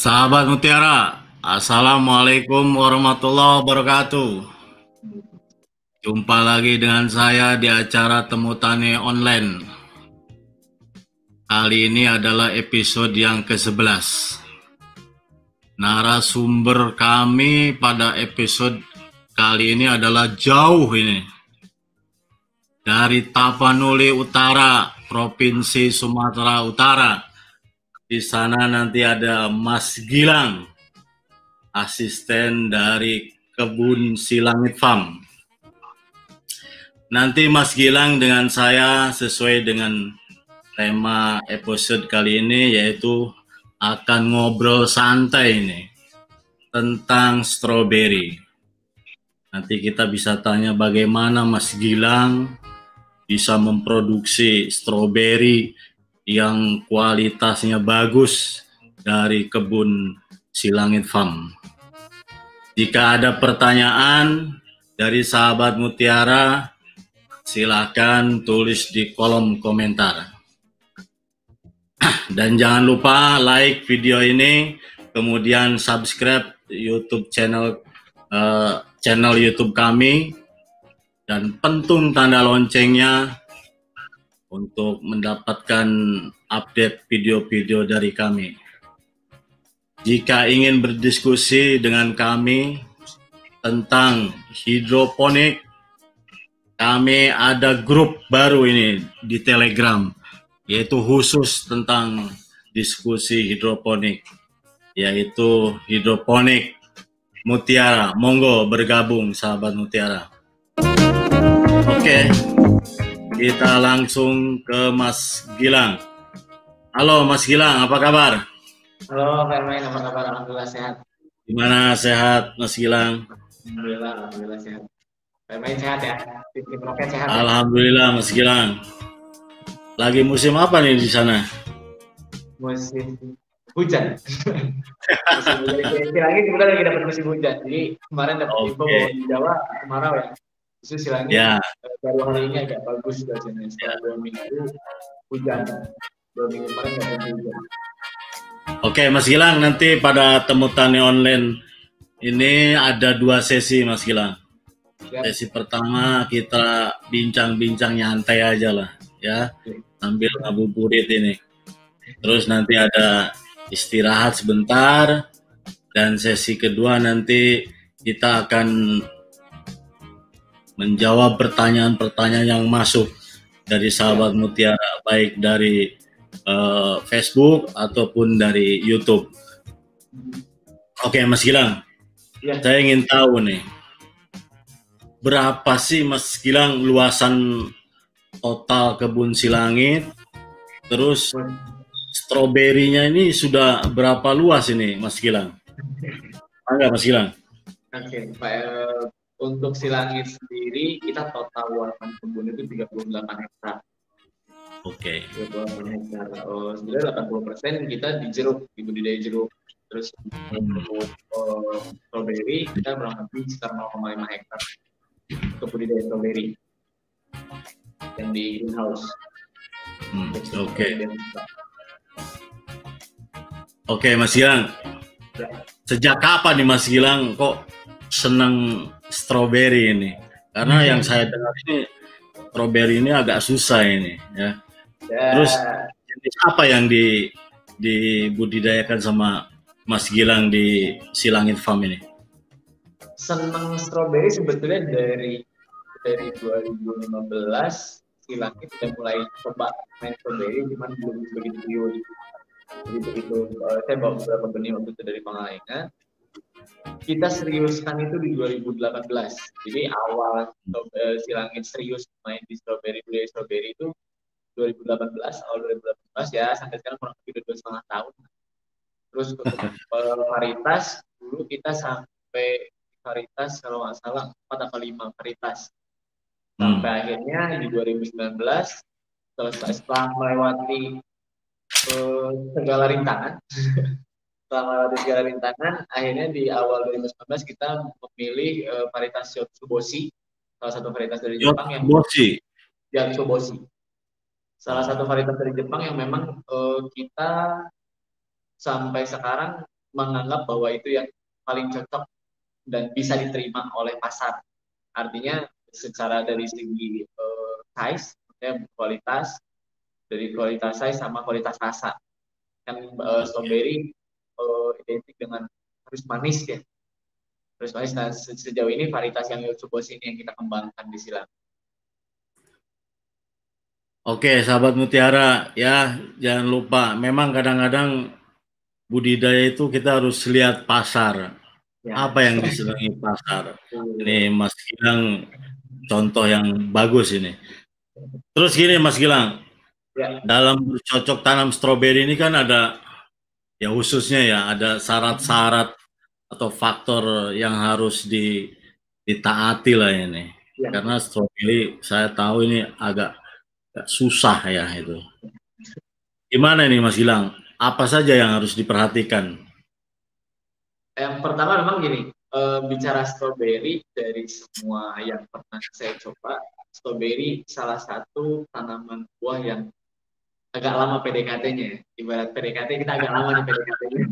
Sahabat Mutiara, Assalamualaikum warahmatullahi wabarakatuh. Jumpa lagi dengan saya di acara Temu Tani Online. Kali ini adalah episode yang ke-11. Narasumber kami pada episode kali ini adalah jauh ini. Dari Tapanuli Utara, Provinsi Sumatera Utara di sana nanti ada Mas Gilang, asisten dari Kebun Silangit Farm. Nanti Mas Gilang dengan saya sesuai dengan tema episode kali ini yaitu akan ngobrol santai ini tentang strawberry. Nanti kita bisa tanya bagaimana Mas Gilang bisa memproduksi strawberry yang kualitasnya bagus dari kebun Silangit Farm. Jika ada pertanyaan dari sahabat Mutiara, silakan tulis di kolom komentar. Dan jangan lupa like video ini, kemudian subscribe YouTube channel uh, channel YouTube kami dan pentung tanda loncengnya untuk mendapatkan update video-video dari kami. Jika ingin berdiskusi dengan kami tentang hidroponik, kami ada grup baru ini di Telegram, yaitu khusus tentang diskusi hidroponik, yaitu hidroponik Mutiara. Monggo bergabung sahabat Mutiara. Oke. Okay. Kita langsung ke Mas Gilang. Halo Mas Gilang, apa kabar? Halo Fermain, apa kabar? Alhamdulillah sehat. Gimana sehat Mas Gilang? Alhamdulillah, alhamdulillah sehat. Fermain sehat ya? Tim Roket sehat. Ya? Alhamdulillah Mas Gilang. Lagi musim apa nih di sana? Musim hujan. musim hujan. Lagi kebetulan lagi dapat musim hujan. Jadi kemarin dapat okay. info di Jawa kemarau ya. Itu silangnya ya. baru hari ini agak bagus cuacanya. Setelah ya. dua minggu hujan. Dua minggu kemarin nggak ada hujan. Oke, Mas Gilang, nanti pada temu tani online ini ada dua sesi, Mas Gilang. Ya. Sesi pertama kita bincang-bincang nyantai aja lah, ya, sambil ngabuburit ini. Terus nanti ada istirahat sebentar, dan sesi kedua nanti kita akan menjawab pertanyaan-pertanyaan yang masuk dari sahabat Mutiara baik dari uh, Facebook ataupun dari YouTube. Oke, Mas Gilang. Ya. Saya ingin tahu nih. Berapa sih Mas Gilang luasan total kebun Silangit? Terus stroberinya ini sudah berapa luas ini Mas Gilang? Enggak Mas Gilang? Oke, Pak eh, untuk silangit sendiri kita total luasan kebun itu 38 hektar. Oke. Okay. 38 hektar. Oh, sebenarnya 80 persen kita di jeruk, di budidaya jeruk. Terus untuk uh, strawberry kita kurang lebih sekitar 0,5 hektar untuk budidaya strawberry yang di greenhouse. Hmm, Oke. Okay. Oke, okay, Mas Gilang. Ya. Sejak kapan nih Mas Gilang kok senang strawberry ini? Karena hmm. yang saya dengar ini strawberry ini agak susah ini ya. ya. Terus jenis apa yang di dibudidayakan sama Mas Gilang di Silangit Farm ini? Senang strawberry sebetulnya dari dari 2015 Silangit udah mulai coba main strawberry cuman belum begitu begitu uh, saya bawa beberapa benih waktu itu dari Pangalengan kita seriuskan itu di 2018. Jadi awal uh, Silangit serius main di strawberry, beli strawberry itu 2018, awal 2018 ya sampai sekarang kurang lebih dua setengah tahun. Terus uh, varietas dulu kita sampai varietas kalau nggak salah 4 atau 5 varietas. Sampai hmm. akhirnya di 2019 selesai setelah melewati uh, segala rintangan selama di segala rintangan, akhirnya di awal 2019 kita memilih uh, varietas Yotsuboshi, salah satu varietas dari Jepang yang Yotsuboshi. Yotsuboshi. Salah satu varietas dari Jepang yang memang uh, kita sampai sekarang menganggap bahwa itu yang paling cocok dan bisa diterima oleh pasar. Artinya secara dari segi uh, size, ya, kualitas, dari kualitas size sama kualitas rasa. Kan uh, strawberry uh, identik dengan harus manis ya. Harus manis. Nah, sejauh ini varietas yang Yotsubos ini yang kita kembangkan di silang. Oke, sahabat Mutiara, ya jangan lupa. Memang kadang-kadang budidaya itu kita harus lihat pasar. Ya. Apa yang disenangi pasar. Ini Mas Gilang contoh yang bagus ini. Terus gini Mas Gilang, ya. dalam bercocok tanam stroberi ini kan ada ya khususnya ya ada syarat-syarat atau faktor yang harus di, ditaati lah ini. Ya. Karena strawberry saya tahu ini agak, agak susah ya itu. Gimana ini Mas Gilang? Apa saja yang harus diperhatikan? Yang pertama memang gini, e, bicara strawberry dari semua yang pernah saya coba, strawberry salah satu tanaman buah yang agak lama PDKT-nya ya. Ibarat PDKT kita agak lama nih PDKT-nya.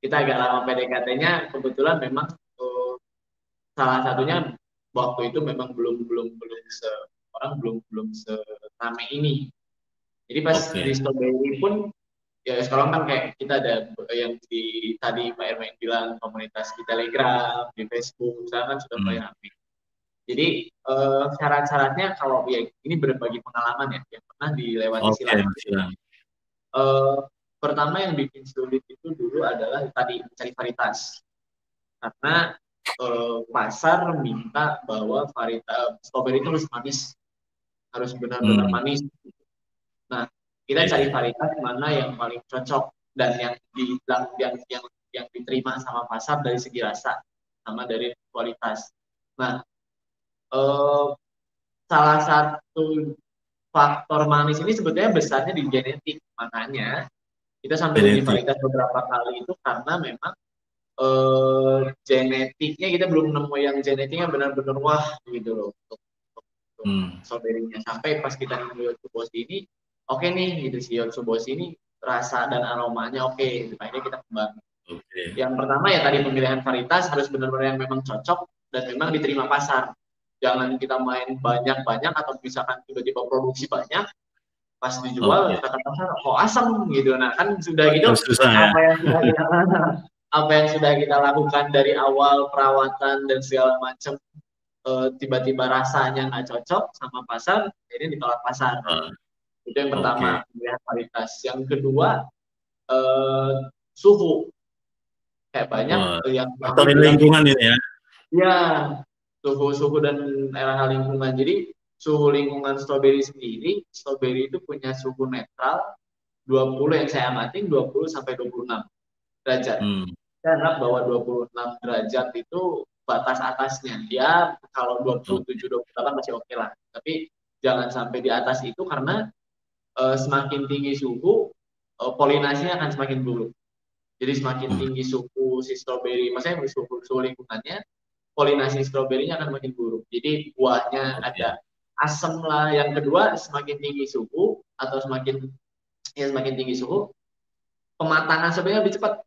kita agak lama PDKT-nya kebetulan memang uh, salah satunya waktu itu memang belum belum belum se orang belum belum serame ini. Jadi pas okay. di strawberry pun ya sekarang kan kayak kita ada yang di tadi Pak Ermain bilang komunitas di Telegram, di Facebook, sekarang kan sudah mulai hmm. ramai. Jadi uh, syarat-syaratnya kalau ya ini berbagi pengalaman ya yang pernah dilewati okay, silang. Uh, pertama yang bikin sulit itu dulu adalah tadi mencari varietas karena uh, pasar minta bahwa varietas strawberry itu harus manis harus benar-benar hmm. manis. Nah kita cari varietas mana yang paling cocok dan yang di yang yang yang diterima sama pasar dari segi rasa sama dari kualitas. Nah uh, salah satu faktor manis ini sebetulnya besarnya di genetik makanya kita sampai di varietas beberapa kali itu karena memang uh, genetiknya kita belum nemu yang genetiknya benar-benar wah gitu loh untuk, untuk, hmm. sampai pas kita nemu Yotsuboshi ini oke okay nih gitu si Yotsuboshi ini rasa dan aromanya oke okay, gitu. akhirnya kita kembang okay. yang pertama ya tadi pemilihan varietas harus benar-benar yang memang cocok dan memang diterima pasar jangan kita main banyak-banyak atau misalkan tiba-tiba produksi banyak pas dijual okay. kata pasar kok asam gitu. Nah kan sudah gitu Susah, ya. apa yang sudah kita apa yang sudah kita lakukan dari awal perawatan dan segala macam uh, tiba-tiba rasanya nggak cocok sama pasar ini ditolak pasar. Uh, itu yang pertama okay. melihat kualitas. Yang kedua uh, suhu. Kayak banyak uh, yang faktor lingkungan ini ya. Ya suhu-suhu dan era lingkungan. Jadi suhu lingkungan stroberi sendiri, stroberi itu punya suhu netral 20 yang saya amatin 20 sampai 26 derajat. Hmm. Saya anggap bahwa 26 derajat itu batas atasnya. Ya kalau 27 28 masih oke okay lah. Tapi jangan sampai di atas itu karena uh, semakin tinggi suhu uh, polinasinya akan semakin buruk. Jadi semakin hmm. tinggi suhu si stroberi, maksudnya suhu, suhu lingkungannya, polinasi stroberinya akan makin buruk. Jadi buahnya ada asam lah. Yang kedua, semakin tinggi suhu atau semakin ya semakin tinggi suhu, pematangan sebenarnya lebih cepat.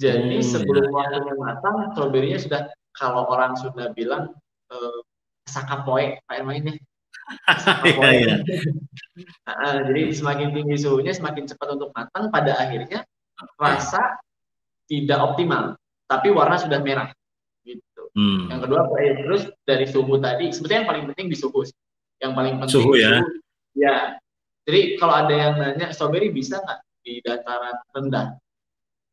Jadi hmm, sebelum ya. waktunya matang, stroberinya sudah kalau orang sudah bilang eh, sakapoe Pak Ermain ya. Iya, iya. nah, jadi semakin tinggi suhunya semakin cepat untuk matang pada akhirnya rasa tidak optimal tapi warna sudah merah. Hmm. Yang kedua ya, terus dari suhu tadi sebetulnya yang paling penting di suhu. Yang paling penting suhu ya. Suhu, ya. Jadi kalau ada yang nanya strawberry bisa nggak di dataran rendah?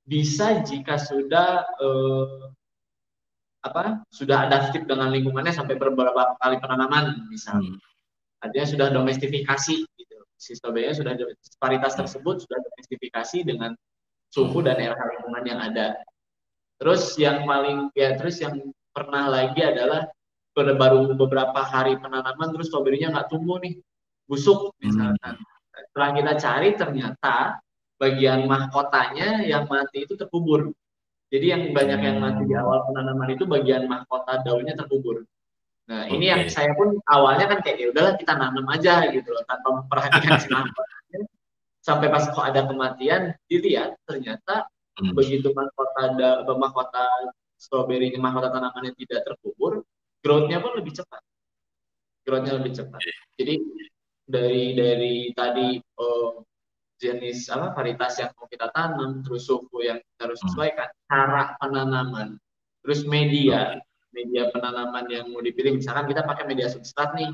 Bisa jika sudah eh, apa sudah adaptif dengan lingkungannya sampai beberapa kali penanaman misalnya. Hmm artinya sudah domestifikasi gitu. Si stroberinya sudah varietas tersebut sudah domestifikasi dengan suhu dan era lingkungan yang ada. Terus yang paling ya terus yang pernah lagi adalah baru beberapa hari penanaman terus stroberinya nggak tumbuh nih busuk misalkan. Hmm. Setelah kita cari ternyata bagian mahkotanya yang mati itu terkubur. Jadi yang banyak yang mati di awal penanaman itu bagian mahkota daunnya terkubur. Nah, okay. ini yang saya pun awalnya kan kayak ya udahlah kita nanam aja gitu loh tanpa memperhatikan sinar Sampai pas kok ada kematian, dilihat ternyata hmm. begitu mahkota ada mahkota stroberi mahkota tanamannya tidak terkubur, growth-nya pun lebih cepat. Growth-nya lebih cepat. Jadi dari dari tadi oh, jenis apa varietas yang mau kita tanam, terus suhu yang kita harus hmm. sesuaikan, cara penanaman, terus media, media penanaman yang mau dipilih misalkan kita pakai media substrat nih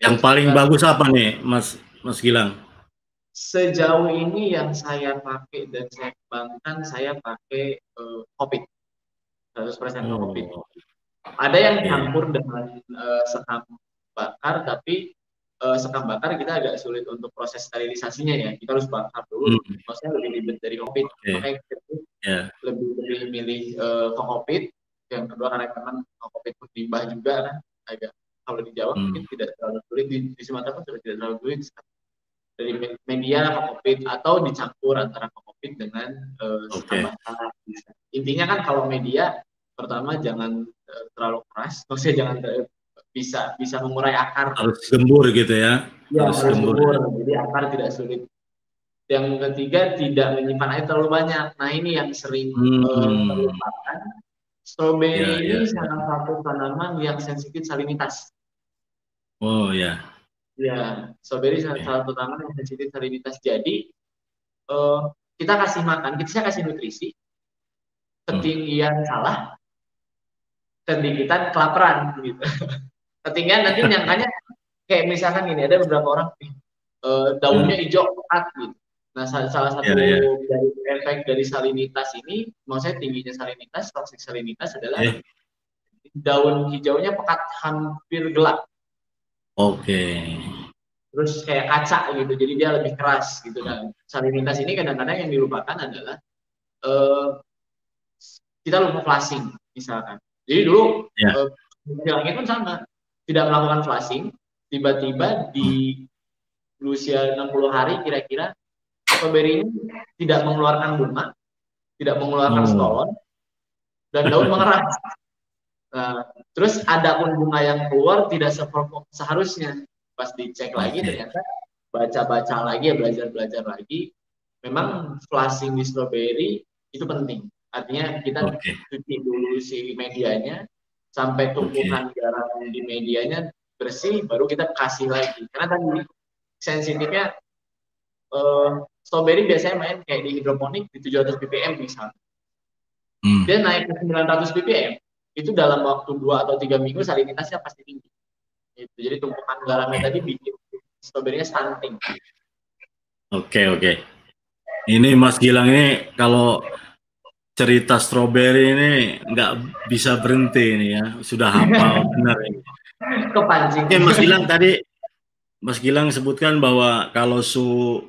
yang paling substrat. bagus apa nih Mas Mas Gilang sejauh ini yang saya pakai dan saya kembangkan saya pakai uh, kopi 100% oh. kopi ada yang campur dengan uh, sekam bakar tapi uh, sekam bakar kita agak sulit untuk proses sterilisasinya ya kita harus bakar dulu hmm. maksudnya lebih ribet dari kopi okay. makanya kita yeah. lebih lebih milih uh, kokopit yang kedua karena memang covid limbah juga kan agak kalau di Jawa hmm. mungkin tidak terlalu sulit di, di Sumatera pun sudah tidak terlalu sulit dari media covid atau dicampur antara covid dengan uh, okay. intinya kan kalau media pertama jangan uh, terlalu keras maksudnya jangan uh, bisa bisa mengurai akar harus gembur gitu ya, ya harus, harus gembur. gembur jadi akar tidak sulit yang ketiga tidak menyimpan air terlalu banyak nah ini yang sering hmm. uh, terlupakan Stroberi ya, ini ya, salah satu tanaman yang sensitif salinitas. Oh ya. Ya, stroberi salah ya. satu tanaman yang sensitif salinitas. Jadi uh, kita kasih makan, kita kasih nutrisi, ketinggian hmm. salah, ketinggian kelaparan gitu. ketinggian nanti nyangkanya kayak misalkan ini ada beberapa orang uh, daunnya hmm. hijau pekat gitu. Nah, salah satu yeah, yeah. dari efek dari salinitas ini, mau saya tingginya salinitas, toksik salinitas adalah yeah. daun hijaunya pekat hampir gelap. Oke. Okay. Terus kayak kaca gitu, jadi dia lebih keras gitu. Dan salinitas ini kadang-kadang yang dilupakan adalah uh, kita lupa flashing misalkan. Jadi dulu yeah. uh, pun sama, tidak melakukan flashing, tiba-tiba di usia 60 hari kira-kira strawberry ini tidak mengeluarkan bunga, tidak mengeluarkan hmm. stolon, dan daun mengeras. Nah, terus ada pun bunga yang keluar tidak seharusnya. Pas dicek lagi ternyata baca-baca lagi ya belajar-belajar lagi. Memang flashing di strawberry itu penting. Artinya kita okay. cuci dulu si medianya sampai tumpukan okay. garam di medianya bersih, baru kita kasih lagi. Karena tadi sensitifnya uh, strawberry biasanya main kayak di hidroponik di 700 ppm misalnya. Hmm. Dia naik ke 900 ppm, itu dalam waktu 2 atau 3 minggu salinitasnya pasti tinggi. Gitu. Jadi tumpukan garamnya tadi bikin stroberinya stunting. Oke, okay, oke. Okay. Ini Mas Gilang ini kalau cerita stroberi ini nggak bisa berhenti ini ya, sudah hafal benar ini. Kepancing. Oke, Mas Gilang tadi Mas Gilang sebutkan bahwa kalau su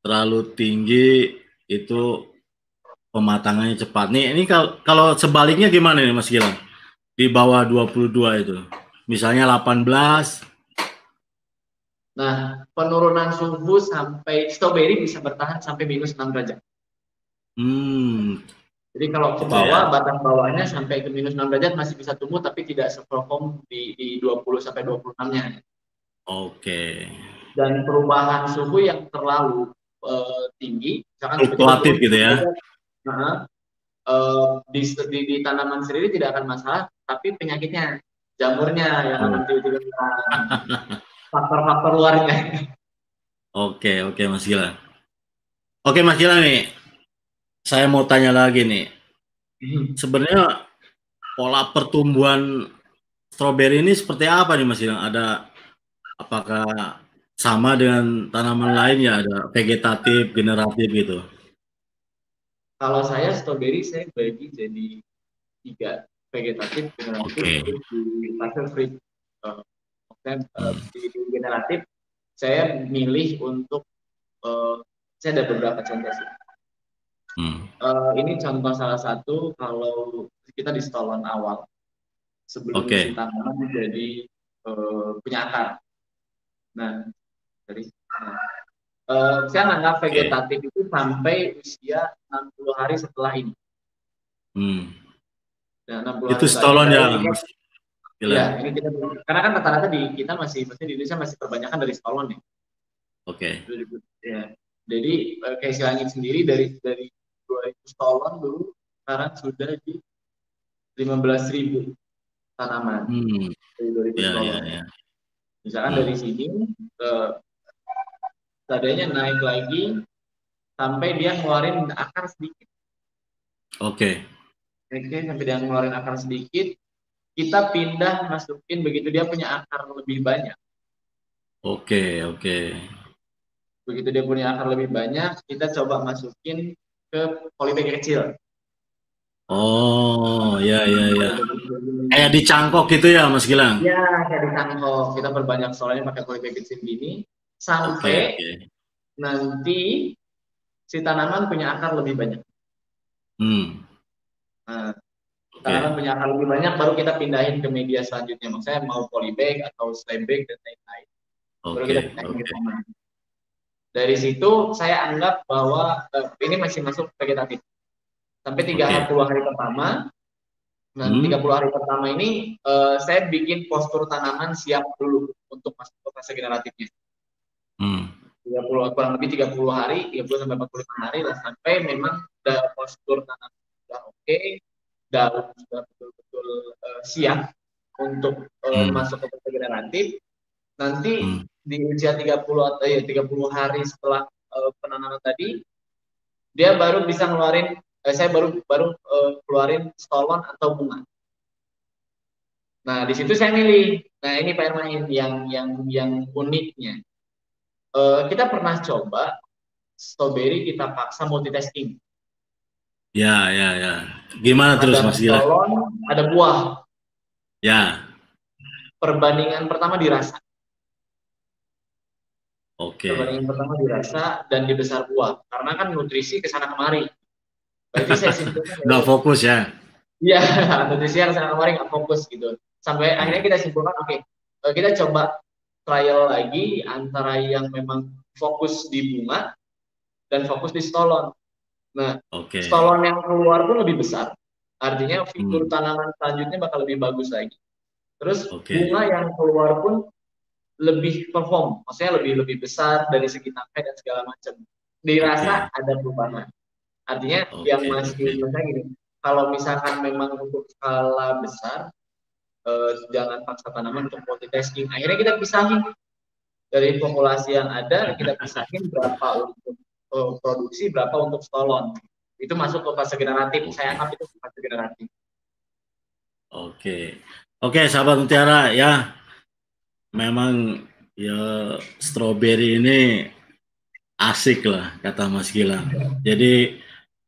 terlalu tinggi itu pematangannya cepat. Nih ini kalau kalau sebaliknya gimana nih Mas Gilang? Di bawah 22 itu. Misalnya 18. Nah, penurunan suhu sampai strawberry bisa bertahan sampai minus 6 derajat. Hmm. Jadi kalau ke bawah, ya. batas bawahnya sampai ke minus 6 derajat masih bisa tumbuh tapi tidak seperform di, di 20 sampai 26-nya. Oke. Dan perubahan suhu yang terlalu uh, tinggi, misalkan fluktuatif gitu ya. Nah, uh, di, di, di tanaman sendiri tidak akan masalah, tapi penyakitnya jamurnya yang nanti faktor-faktor luarnya. Oke, oke Mas Gila. Oke Mas Gila nih, saya mau tanya lagi nih. Hmm. Sebenarnya pola pertumbuhan stroberi ini seperti apa nih Mas Gila? Ada apakah sama dengan tanaman lain ya? Ada vegetatif, generatif gitu? Kalau saya stroberi saya bagi jadi tiga vegetatif generatif okay. di fase free uh, uh, di generatif saya milih untuk uh, saya ada beberapa contoh sih hmm. uh, ini contoh salah satu kalau kita di stolon awal sebelum okay. kita menjadi uh, punya akar nah dari nah, uh, saya menganggap vegetatif okay. itu sampai usia 60 hari setelah ini hmm Ya, itu stolon ya, Mas. Ya, ini kita karena kan rata-rata di kita masih masih di Indonesia masih kebanyakan dari stolon ya. Oke. Okay. Ya. Jadi eh, kayak silangit sendiri dari dari 2000 stolon dulu sekarang sudah di 15.000 tanaman. Hmm. Dari 2000 ya, stolon. Ya, ya. Misalkan hmm. dari sini ke tadinya naik lagi sampai dia ngeluarin akar sedikit. Oke. Okay Oke, sampai dia ngeluarin akar sedikit, kita pindah masukin begitu dia punya akar lebih banyak. Oke, oke. Begitu dia punya akar lebih banyak, kita coba masukin ke polybag kecil. Oh, ya, ya, ya. Kayak di cangkok gitu ya, Mas Gilang? Ya, kayak di cangkok. Kita perbanyak soalnya pakai polybag kecil gini, sampai okay, okay. nanti si tanaman punya akar lebih banyak. Hmm. Nah, okay. punya akar lebih banyak baru kita pindahin ke media selanjutnya. Maksudnya mau polybag atau bag dan lain-lain. Okay. Pindahin okay. Dari situ saya anggap bahwa uh, ini masih masuk vegetatif. Sampai 30 okay. hari pertama, nah hmm. 30 hari pertama ini uh, saya bikin postur tanaman siap dulu untuk masuk ke fase generatifnya. Hmm. 30 kurang lebih 30 hari, 30 sampai 45 hari lah sampai memang udah postur tanaman sudah oke, okay, daun sudah betul-betul uh, siap untuk uh, hmm. masuk ke fase generatif. Nanti hmm. di usia 30 atau ya 30 hari setelah uh, penanaman tadi, dia baru bisa ngeluarin, eh, saya baru baru uh, keluarin stolon atau bunga. Nah, di situ saya milih. Nah, ini Pak Ermain yang yang yang uniknya. Uh, kita pernah coba strawberry kita paksa multitasking. Ya, ya, ya. Gimana ada terus Mas Gila? Ada buah. Ya. Perbandingan pertama dirasa. Oke. Okay. Perbandingan pertama dirasa dan di besar buah. Karena kan nutrisi ke sana kemari. Berarti saya simpulkan. Nggak fokus ya? Iya, nutrisi yang sana kemari nggak fokus gitu. Sampai akhirnya kita simpulkan, oke, okay, eh, kita coba trial lagi antara yang memang fokus di bunga dan fokus di stolon. Nah, okay. stolon yang keluar pun lebih besar. Artinya fitur hmm. tanaman selanjutnya bakal lebih bagus lagi. Terus okay. bunga yang keluar pun lebih perform, maksudnya lebih lebih besar dari segi tangkai dan segala macam. Dirasa okay. ada perubahan. Artinya okay. yang masih okay. misalnya gini, kalau misalkan memang untuk skala besar, eh, jangan paksa tanaman untuk multitasking. Akhirnya kita pisahin dari populasi yang ada, kita pisahin berapa untuk uh, produksi, berapa untuk stolon. Itu masuk ke fase generatif. Okay. Saya anggap itu fase generatif. Oke. Oke, sahabat Mutiara ya. Memang ya stroberi ini asik lah kata Mas Gilang. Jadi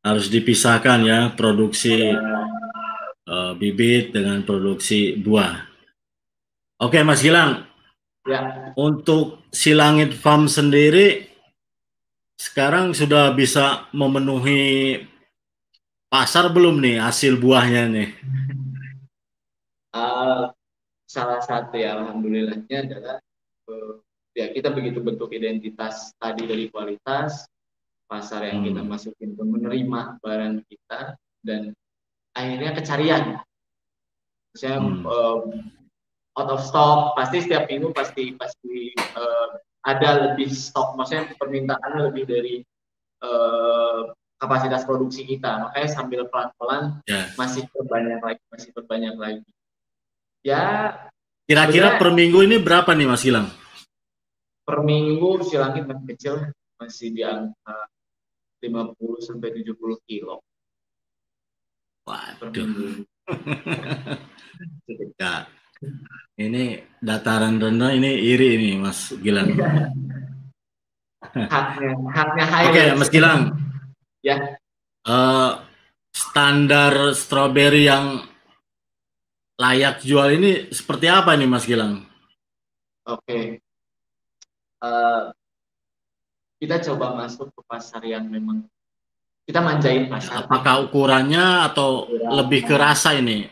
harus dipisahkan ya produksi uh, bibit dengan produksi buah. Oke Mas Gilang. Ya. Untuk Silangit Farm sendiri sekarang sudah bisa memenuhi pasar belum nih hasil buahnya nih? Uh, salah satu ya alhamdulillahnya adalah uh, ya kita begitu bentuk identitas tadi dari kualitas pasar yang hmm. kita masukin pun menerima barang kita dan akhirnya kecarian. Saya hmm. uh, out of stock pasti setiap minggu pasti pasti uh, ada lebih stok, maksudnya permintaannya lebih dari uh, kapasitas produksi kita. Makanya sambil pelan-pelan yeah. masih berbanyak lagi, masih berbanyak lagi. Ya. Kira-kira per minggu ini berapa nih Mas Gilang? Per minggu si langit masih kecil masih di angka 50 sampai 70 kilo. Waduh. ya. Ini dataran rendah ini iri ini Mas Gilang. haknya, haknya high. Oke, okay, Mas Gilang. Ya. Uh, standar stroberi yang layak jual ini seperti apa nih Mas Gilang? Oke. Okay. Uh, kita coba masuk ke pasar yang memang kita manjain pasar. Apakah ukurannya atau Ukuran. lebih ke rasa ini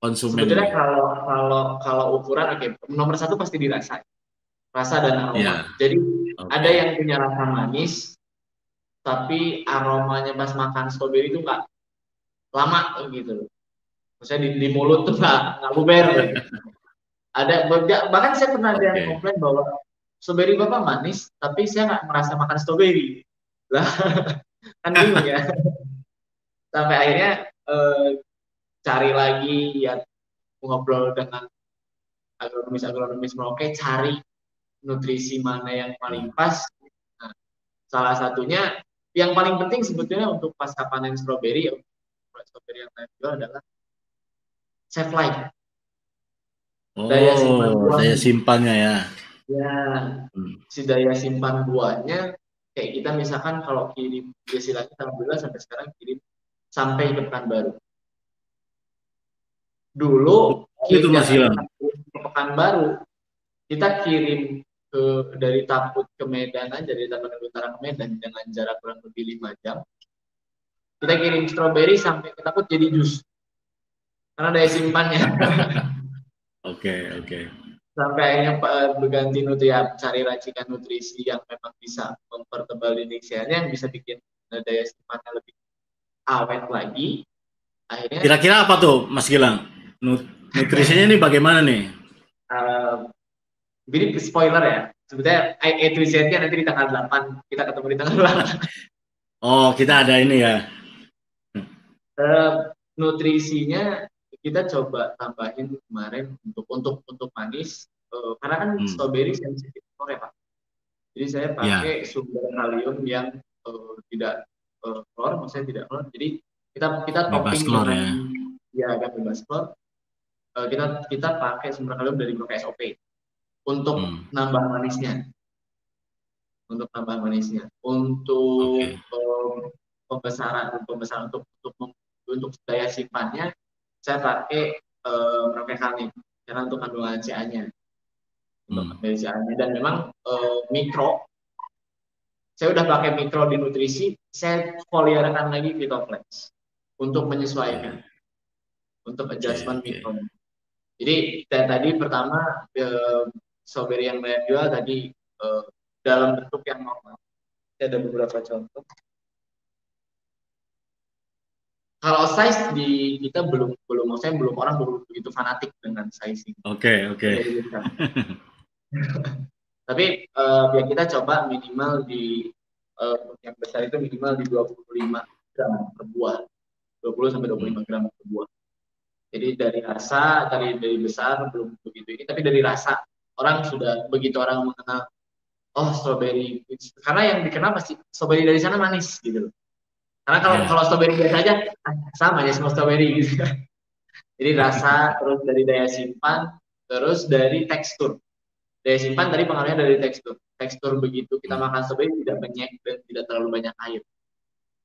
konsumen? Sebetulnya kalau kalau kalau ukuran oke okay, nomor satu pasti dirasa, rasa dan aroma. Yeah. Jadi okay. ada yang punya rasa manis, tapi aromanya pas makan stroberi itu nggak lama gitu. Maksudnya di, di mulut tuh nggak nggak buber. ada bahkan saya pernah okay. ada yang komplain bahwa strawberry bapak manis, tapi saya nggak merasa makan strawberry. Lah, kan bingung ya. Sampai akhirnya eh, cari lagi ya ngobrol dengan agronomis agronomis Merauke, cari nutrisi mana yang paling pas. Nah, salah satunya yang paling penting sebetulnya untuk pasca panen strawberry, strawberry yang saya jual adalah safe life. Oh, daya simpan daya simpannya ya. Ya, hmm. si daya simpan buahnya kayak kita misalkan kalau kirim biasa lagi alhamdulillah sampai sekarang kirim sampai ke baru. Dulu oh, itu masih ke baru kita kirim ke dari Taput ke Medan aja dari Tapanuli Utara ke Medan dengan jarak kurang lebih lima jam. Kita kirim stroberi sampai ke Taput jadi jus. Karena daya simpannya. Oke, oke. Okay, okay sampai akhirnya eh, berganti nutrisi cari racikan nutrisi yang memang bisa mempertebal dinding selnya yang bisa bikin daya simpannya lebih awet lagi. Akhirnya kira-kira apa tuh Mas Gilang? Nutrisinya ini bagaimana nih? Uh, ini spoiler ya. Sebetulnya e nya nanti di tanggal 8 kita ketemu di tanggal 8 oh kita ada ini ya. Uh, nutrisinya kita coba tambahin kemarin untuk untuk untuk manis uh, karena kan hmm. strawberry sensitif ya pak jadi saya ya. pakai yeah. sumber kalium yang uh, tidak uh, klor maksudnya tidak klor jadi kita kita topping klor, ya, ya bebas klor uh, kita kita pakai sumber kalium dari produk SOP untuk hmm. nambah manisnya untuk nambah manisnya untuk okay. um, pembesaran pembesaran untuk untuk untuk daya simpannya saya pakai uh, Merauke karena untuk kandungan CA-nya hmm. CA-nya dan memang uh, mikro. Saya udah pakai mikro di nutrisi saya foliarkan lagi Vitoflex untuk menyesuaikan untuk adjustment okay, mikro jadi tadi pertama uh, strawberry yang saya jual tadi uh, dalam bentuk yang normal. Saya ada beberapa contoh kalau size di kita belum belum maksudnya belum orang belum begitu fanatik dengan sizing. Oke okay, oke. Okay. Tapi uh, ya kita coba minimal di uh, yang besar itu minimal di 25 gram per buah. 20 sampai 25 hmm. gram per buah. Jadi dari rasa dari dari besar belum begitu ini tapi dari rasa orang sudah begitu orang mengenal oh strawberry karena yang dikenal pasti strawberry dari sana manis gitu loh. Karena kalau yeah. kalau strawberry biasa aja ah, sama ya semua strawberry gitu. Jadi rasa terus dari daya simpan terus dari tekstur. Daya simpan tadi pengaruhnya dari tekstur. Tekstur begitu kita hmm. makan strawberry tidak banyak dan tidak terlalu banyak air.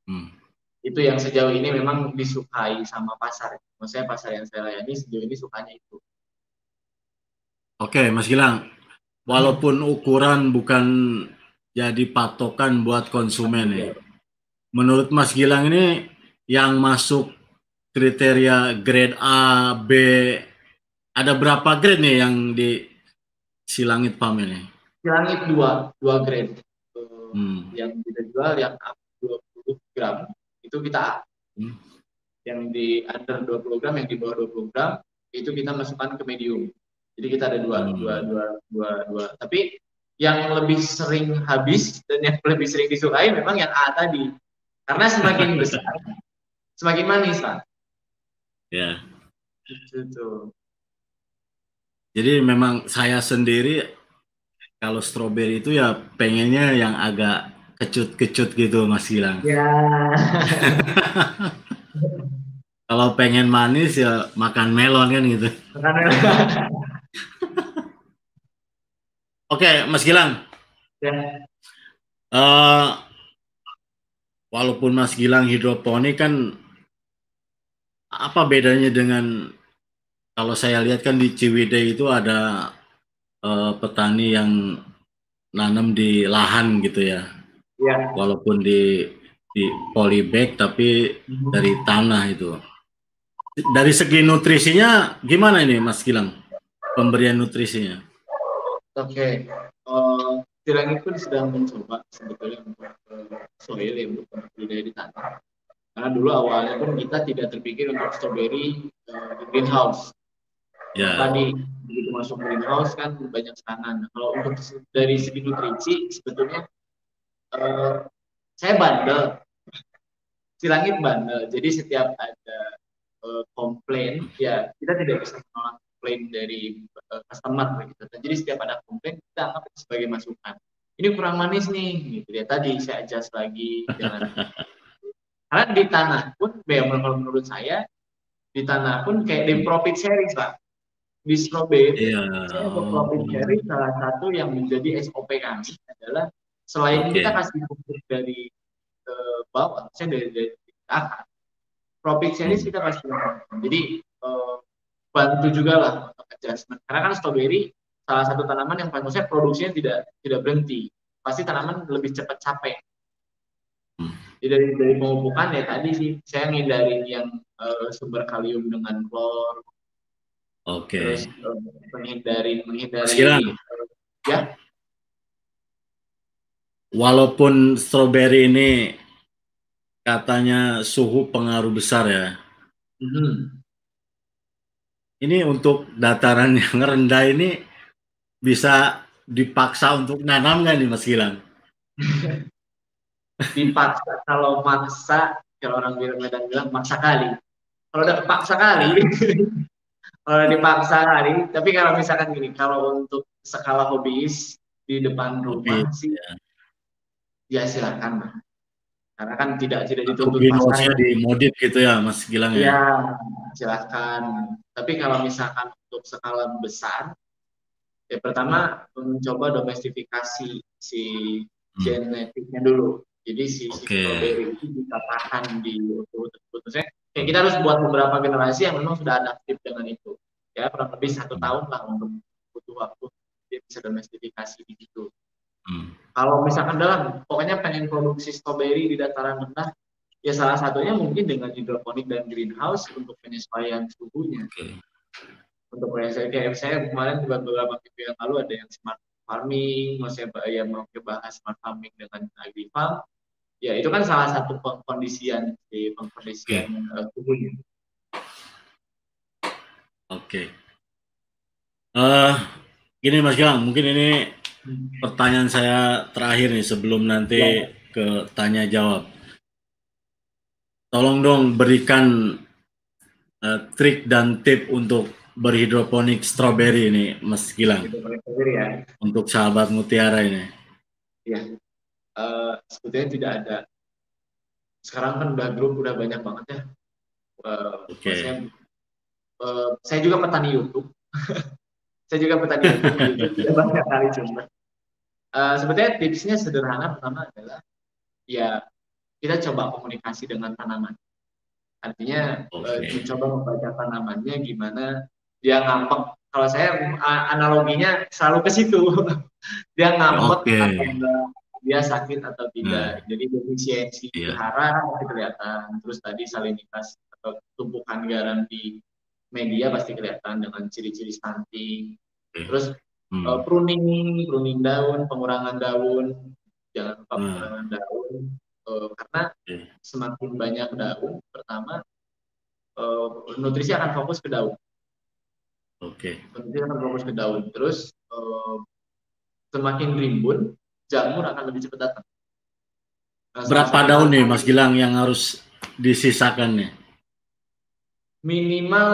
Hmm. Itu yang sejauh ini memang disukai sama pasar. Maksudnya pasar yang saya layani sejauh ini sukanya itu. Oke, Mas Gilang. Walaupun ukuran bukan jadi patokan buat konsumen ya menurut Mas Gilang ini yang masuk kriteria grade A, B, ada berapa grade nih yang di Silangit PAM ini? Silangit dua, dua grade. Hmm. Yang kita jual yang up 20 gram itu kita A. Hmm. Yang di under 20 gram, yang di bawah 20 gram itu kita masukkan ke medium. Jadi kita ada dua, hmm. dua, dua, dua, dua. Tapi yang lebih sering habis dan yang lebih sering disukai memang yang A tadi karena semakin besar, semakin manis, Pak. Ya. Gitu. Jadi memang saya sendiri kalau stroberi itu ya pengennya yang agak kecut-kecut gitu Mas Gilang. Ya. kalau pengen manis ya makan melon kan gitu. Makan melon. Oke, Mas Gilang. Ya. Uh, walaupun Mas Gilang hidroponik kan apa bedanya dengan kalau saya lihat kan di Ciwidey itu ada uh, petani yang nanam di lahan gitu ya. Ya. Walaupun di di polybag tapi hmm. dari tanah itu. Dari segi nutrisinya gimana ini Mas Gilang? Pemberian nutrisinya? Oke. Okay. Uh, Tilang itu sedang mencoba sebetulnya untuk uh, soil ya untuk budidaya di tanah karena dulu awalnya pun kita tidak terpikir untuk strawberry uh, di greenhouse. Yeah. Tadi begitu masuk greenhouse kan banyak serangan. Nah, kalau untuk dari segi nutrisi sebetulnya uh, saya bandel, si langit bandel. Jadi setiap ada uh, komplain, ya kita tidak bisa menolak komplain dari uh, customer gitu. Jadi setiap ada komplain kita anggap sebagai masukan. Ini kurang manis nih, gitu ya. Tadi saya adjust lagi, jangan Karena di tanah pun, ya kalau menurut saya, di tanah pun kayak di profit sharing pak. Di strawberry, yeah. saya profit sharing salah satu yang menjadi SOP kami adalah selain okay. kita kasih pupuk dari ke bawah, saya dari, dari akar, profit sharing kita kasih Jadi uh, bantu juga lah untuk adjustment. Karena kan strawberry salah satu tanaman yang paling saya produksinya tidak tidak berhenti. Pasti tanaman lebih cepat capek jadi dari dari pemupukan ya tadi sih saya ngindarin yang uh, sumber kalium dengan klor. Oke. Okay. Terus uh, menghindari menghindari uh, ya. Walaupun stroberi ini katanya suhu pengaruh besar ya. Hmm. Ini untuk dataran yang rendah ini bisa dipaksa untuk nanam nggak nih Mas Gilang? dipaksa kalau maksa kalau orang bilang Medan bilang maksa kali kalau udah paksa kali kalau udah dipaksa kali tapi kalau misalkan gini kalau untuk skala hobis di depan rumah Hobi, sih ya. ya silakan karena kan tidak tidak dituntut pasar di modif gitu ya Mas Gilang ya, ya silakan tapi kalau misalkan untuk skala besar ya pertama mencoba domestifikasi si hmm. genetiknya dulu jadi si, okay. strawberry itu bisa tahan di. Maksudnya, kayak kita harus buat beberapa generasi yang memang sudah adaptif dengan itu. Ya, kurang lebih satu tahun lah untuk butuh waktu dia bisa domestifikasi di situ. Hmm. Kalau misalkan dalam, pokoknya pengen produksi strawberry di dataran rendah, ya salah satunya mungkin dengan hidroponik dan greenhouse untuk penyesuaian suhunya. Okay. Untuk penyesuaian, kayak saya kemarin juga beberapa minggu yang lalu ada yang smart farming, saya ya mau bahas smart farming dengan agrifarm, ya itu kan salah satu pengkondisian di pengkondisian okay. uh, tubuhnya. Oke. Okay. Uh, eh, gini Mas Gilang, mungkin ini pertanyaan saya terakhir nih sebelum nanti ya. ke tanya jawab. Tolong dong berikan uh, trik dan tip untuk berhidroponik strawberry ini, Mas Gilang. Ya. Untuk sahabat mutiara ini. Ya uh, sebetulnya tidak ada sekarang kan udah grup udah banyak banget ya uh, eh, okay. saya, uh, saya juga petani YouTube saya juga petani banyak kali coba uh, sebetulnya tipsnya sederhana pertama adalah ya kita coba komunikasi dengan tanaman artinya okay. uh, mencoba membaca tanamannya gimana dia ngambek kalau saya analoginya selalu ke situ dia ngambek okay dia sakit atau tidak. Hmm. Jadi defisiensi yeah. hara pasti kelihatan. Terus tadi salinitas atau tumpukan garam di media pasti kelihatan dengan ciri-ciri stunting. Hmm. Terus hmm. uh, pruning, pruning daun, pengurangan daun, jangan lupa hmm. pengurangan daun. Uh, karena hmm. semakin banyak daun, pertama uh, nutrisi akan fokus ke daun. Oke. Okay. Nutrisi akan fokus ke daun. Terus uh, semakin rimbun, jamur akan lebih cepat datang. Nah, Berapa daun nih Mas Gilang yang harus disisakan nih? Minimal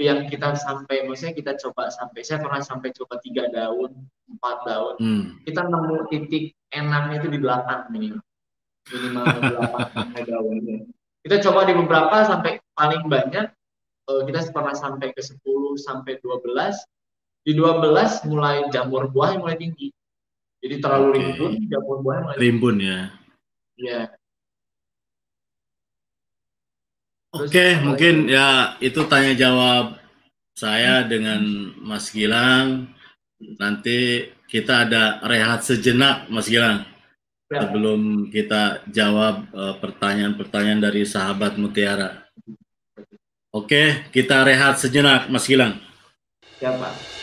yang kita sampai maksudnya kita coba sampai saya pernah sampai coba tiga daun empat daun hmm. kita nemu titik enaknya itu di delapan minimal minimal delapan daun kita coba di beberapa sampai paling banyak uh, kita pernah sampai ke 10 sampai 12 di 12 mulai jamur buah mulai tinggi jadi terlalu okay. rimbun jamur buah mulai rimbun tinggi. ya ya Oke, okay, mungkin ya itu tanya jawab saya dengan Mas Gilang. Nanti kita ada rehat sejenak, Mas Gilang. Ya. Sebelum kita jawab eh, pertanyaan-pertanyaan uh, dari sahabat Mutiara. Oke, okay, kita rehat sejenak, Mas Gilang. Siapa?